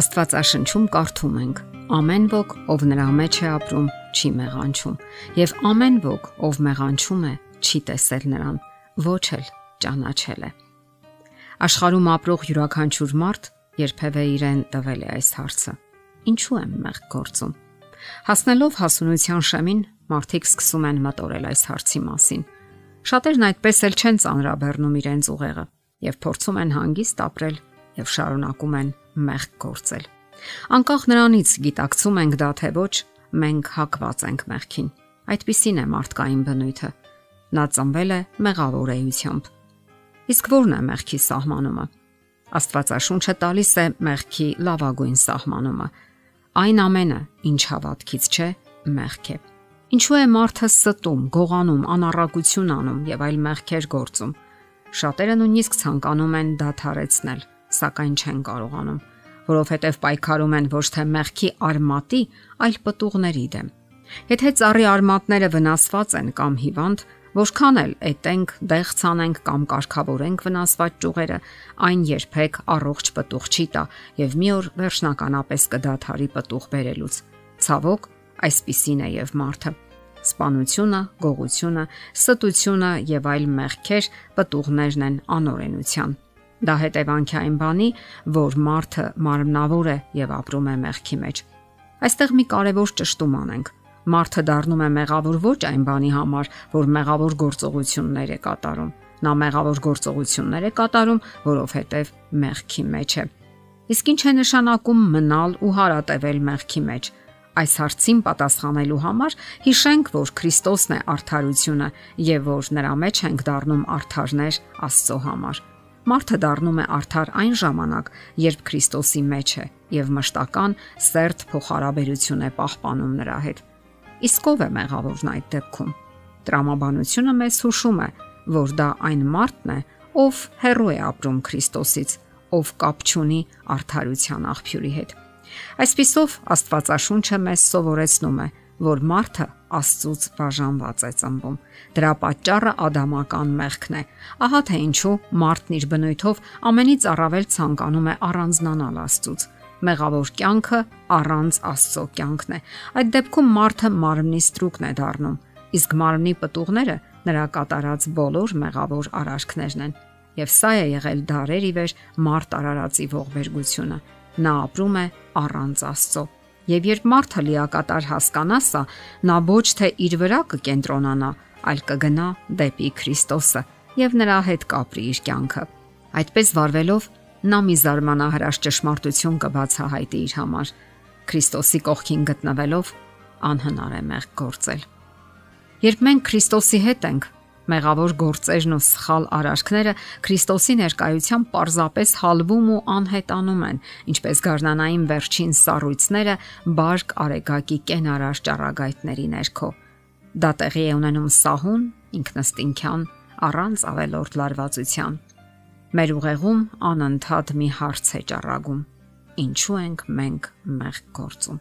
Աստվածաշնչում կարդում ենք. Ամեն ոք, ով նրա մեջ է ապրում, չի մեղանչում, եւ ամեն ոք, ով մեղանչում է, չի տեսել նրան, ոչ էլ ճանաչել է։ Աշխարհում ապրող յուրաքանչյուր մարդ երբևէ իրեն տվել է այս հարցը. Ինչու եմ մեղք գործում։ Հասնելով հասունության շեմին, մարդիկ սկսում են մտորել այս հարցի մասին։ Շատերն այդպես էլ չեն ծանրաբեռնում իրենց ուղեղը եւ փորձում են հանգիստ ապրել եւ շարունակում են մեղք գործել։ Անկախ նրանից գիտակցում ենք դա թե ոչ, մենք հակված ենք մեղքին։ Այդպիսին է մարդկային բնույթը։ Նա ծնվել է մեղավոր էությամբ։ Իսկ ո՞րն է մեղքի սահմանումը։ Աստվածաշունչը տալիս է մեղքի լավագույն սահմանումը։ Այն ամենը, ինչ հավատքից չէ, մեղք է։ Ինչու է մարդը ստում, գողանում, անառակություն անում եւ այլ մեղքեր գործում։ Շատերը նույնիսկ ցանկանում են դադարեցնել սակայն չեն կարողանում, որովհետև պայքարում են ոչ թե մեղքի արմատի, այլ պտուղների դեմ։ Եթե ծառի արմատները վնասված են կամ հիվանդ, Որքան էլ էտենք, դեղ ցանենք կամ կարգավորենք վնասված ճյուղերը, այն երբեք առողջ պտուղ չի տա եւ մի օր վերջնականապես կդադարի պտուղ բերելուց։ Ցավոք, այսպիսին է եւ մարդը։ Սպանությունը, գողությունը, ստությունը եւ այլ մեղքեր պտուղներն են անօրենության։ Դա հետևանք է այն բանի, որ մարդը մարմնավոր է եւ ապրում է մեղքի մեջ։ Այստեղ մի կարևոր ճշտում անենք։ Մարդը դառնում է մեղավոր ոչ այն բանի համար, որ մեղավոր գործողություններ է կատարում։ Նա մեղավոր գործողություններ է կատարում, որովհետև մեղքի մեջ է։ Իսկ ինչ է նշանակում մնալ ու հարատևել մեղքի մեջ։ Այս հարցին պատասխանելու համար հիշենք, որ Քրիստոսն է արդարությունը եւ որ նրա մեջ ենք դառնում արդարներ Աստծո համար։ Մարդը դառնում է արդար այն ժամանակ, երբ Քրիստոսի մեջ է եւ մշտական սերտ փոխհարաբերություն է պահպանում նրա հետ։ Իսկ ով է մեղավորն այդ դեպքում։ Տրամաբանությունը մեզ հուշում է, որ դա այն մարդն է, ով հերո է ապրում Քրիստոսից, ով կապ չունի արդարության աղբյուրի հետ։ Այսպիսով Աստվածաշունչը մեզ սովորեցնում է, որ մարդը Աստծուց բաժանված է ծնվում։ Դրա պատճառը ադամական մեղքն է։ Ահա թե ինչու մարդն իր բնույթով ամենից առավել ցանկանում է առանձնանալ Աստծուց։ Մեղավոր կյանքը առանց Աստծո կյանքն է։ Այդ դեպքում մարդը մարմնի ստրուկն է դառնում, իսկ մարմնի պտուղները նրա կատարած բոլոր մեղավոր արարքներն են։ Եվ սա է եղել դարեր ի վեր մարդ արարածի ողբերգությունը։ Նա ապրում է առանց Աստծո Եվ երբ մարդը լիակատար հասկանա սա, նա ոչ թե իր վրա կկենտրոնանա, այլ կգնա դեպի Քրիստոսը եւ նրա հետ կապրի իր կյանքը։ Այդպես վարվելով նա մի զարմանահրաշ ճշմարտություն կբացահայտի իր համար։ Քրիստոսի կողքին գտնվելով անհնար է մեղք գործել։ Երբ մենք Քրիստոսի հետ ենք, Մեղավոր գործերն ու սխալ արարքները Քրիստոսի ներկայությամբ պարզապես հալվում ու անհետանում են, ինչպես գարնանային վերջին սառույցները բարգ արեգակի կենարար ճառագայթների ներքո։ Դա տեղի է ունենում սահուն, ինքնստինքյան, առանց ավելորդ լարվածության։ Մեր ուղեղում անընդհատ մի հարց է ճառագում. ինչու ենք մենք մեղք գործում։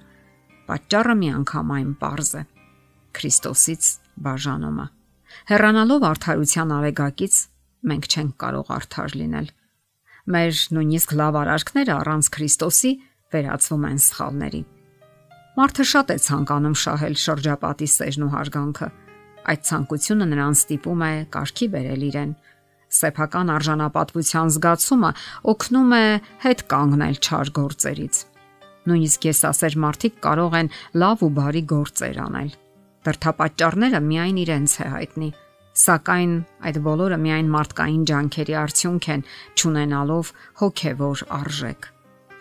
Պատճառը միանգամայն པարզ է։ Քրիստոսից բաժանումը Հեռանալով արդարության արեգակից մենք չենք կարող արդար լինել։ Մեր նույնիսկ լավ արարքները առանց Քրիստոսի վերածվում են սխալների։ Մարդը շատ է ցանկանում շահել շրջապատի սերն ու հարգանքը։ Այդ ցանկությունը նրան ստիպում է կարգի բերել իրեն։ Սեփական արժանապատվության զգացումը օգնում է հետ կանգնել չար գործերից։ Նույնիսկ եսասեր մարդիկ կարող են լավ ու բարի գործեր անել Դրթապաճառները միայն իրենց է հայտնի, սակայն այդ բոլորը միայն մարդկային ջանքերի արդյունք են, ճանենալով հոգևոր արժեք։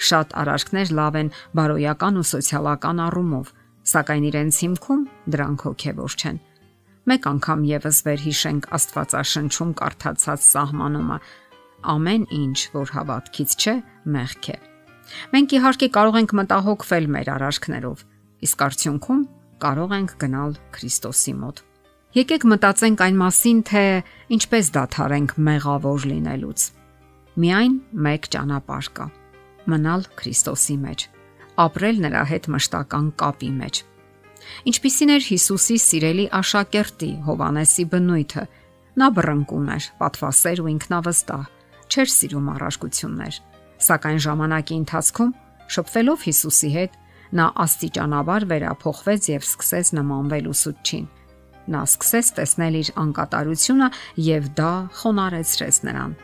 Շատ արարքներ լավ են բարոյական ու սոցիալական առումով, սակայն իրենց հիմքում դրանք հոգևոր չեն։ Մեկ անգամ եւս վերհիշենք Աստվածաշնչում կարդացած սահմանումը. ամեն ինչ, որ հավատքից չէ, մեղք է։ Մենք իհարկե կարող ենք մտահոգվել մեր արարքներով, իսկ արդյունքում կարող ենք գնալ Քրիստոսի մոտ։ Եկեք մտածենք այն մասին, թե ինչպես դադարենք մեղավոր լինելուց։ Միայն մեկ ճանապարհ կա՝ մնալ Քրիստոսի մեջ, ապրել նրա հետ մշտական կապի մեջ։ Ինչպիսին էր Հիսուսի սիրելի աշակերտի Հովանեսի բնույթը։ Նա բռնկուն էր, պատվասեր ու ինքնավստահ, չէր սիրում առարկություններ, սակայն ժամանակի ընթացքում Շփվելով Հիսուսի հետ, նա աստիճանաբար վերափոխվեց եւ սկսեց նմանվել ուսուցչին։ Նա սկսեց տեսնել իր անկատարությունը եւ դա խոնարեցրեց նրան։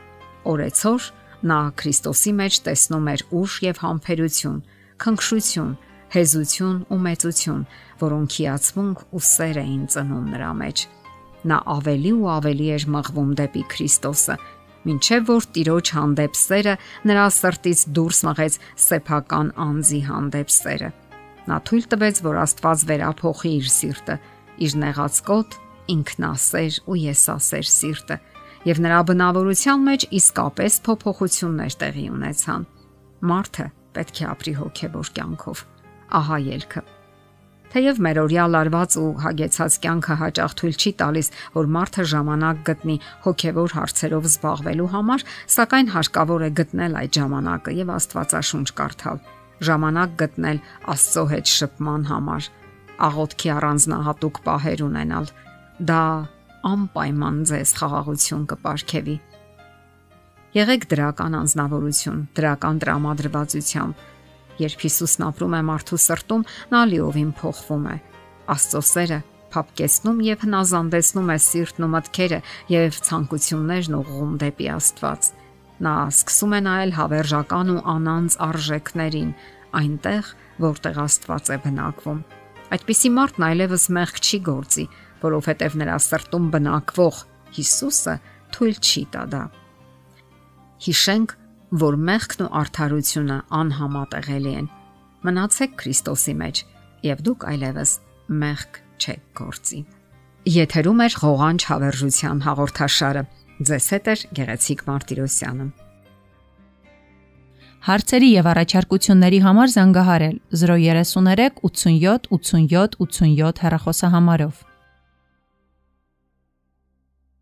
Օրեցօր նա Քրիստոսի մեջ տեսնում էր ուժ եւ համբերություն, քնքշություն, հեզություն ու մեծություն, որոնք հիացմունք ու սեր էին ծնում նրա մեջ։ Նա ավելի ու ավելի էր մղվում դեպի Քրիստոսը, ինչեւ որ Տիրոջ հանդեպ սերը նրա սրտից դուրս մղեց սեփական անձի հանդեպ սերը։ Նա թույլ տվեց, որ Աստված վերափոխի իր սիրտը, իր նեղացկոտ, ինքնասեր ու եսասեր սիրտը, եւ նրա բնավորության մեջ իսկապես փոփոխություններ տեղի ունեցան։ Մարդը պետք է ապրի հոգեվոր կյանքով ահա ելքը։ Թեև մեր օրյա լարված ու հագեցած կյանքը հաճախ թույլ չի տալիս, որ մարդը ժամանակ գտնի հոգևոր հարցերով զբաղվելու համար, սակայն հարկավոր է գտնել այդ ժամանակը եւ Աստվածաշունչ կարդալ։ Ժամանակ գտնել Աստծո հետ շփման համար, աղոթքի առանձնահատուկ պահեր ունենալ։ Դա անպայման ձեզ խաղաղություն կպարգևի։ Եղեք դրական անznավորություն, դրական տրամադրվածությամբ Երբ Հիսուսն ապրում է մարդու սրտում, նա լիովին փոխվում է։ Աստծո սերը փապկեցնում եւ հնազանդեցնում է սիրտն ու մտքերը եւ ցանկություններն ուղղում դեպի Աստված։ Նա սկսում է նայել հավերժական ու անանց արժեքներին, այնտեղ, որտեղ Աստված է բնակվում։ Այդպիսի մարդն այլևս մեղք չի գործի, որովհետև նրա սրտում բնակվող Հիսուսը թույլ չի տա դա։ Հիշենք, որ մեղքն ու արդարությունը անհամատեղելի են։ Մնացեք Քրիստոսի մեջ, եւ դուք այլևս մեղք չեք գործի։ Եթերում է ղողանջ հավերժության հաղորդաշարը։ Ձեզ հետ է Գեղեցիկ Մարտիրոսյանը։ Հարցերի եւ առաջարկությունների համար զանգահարել 033 87 87 87 հեռախոսահամարով։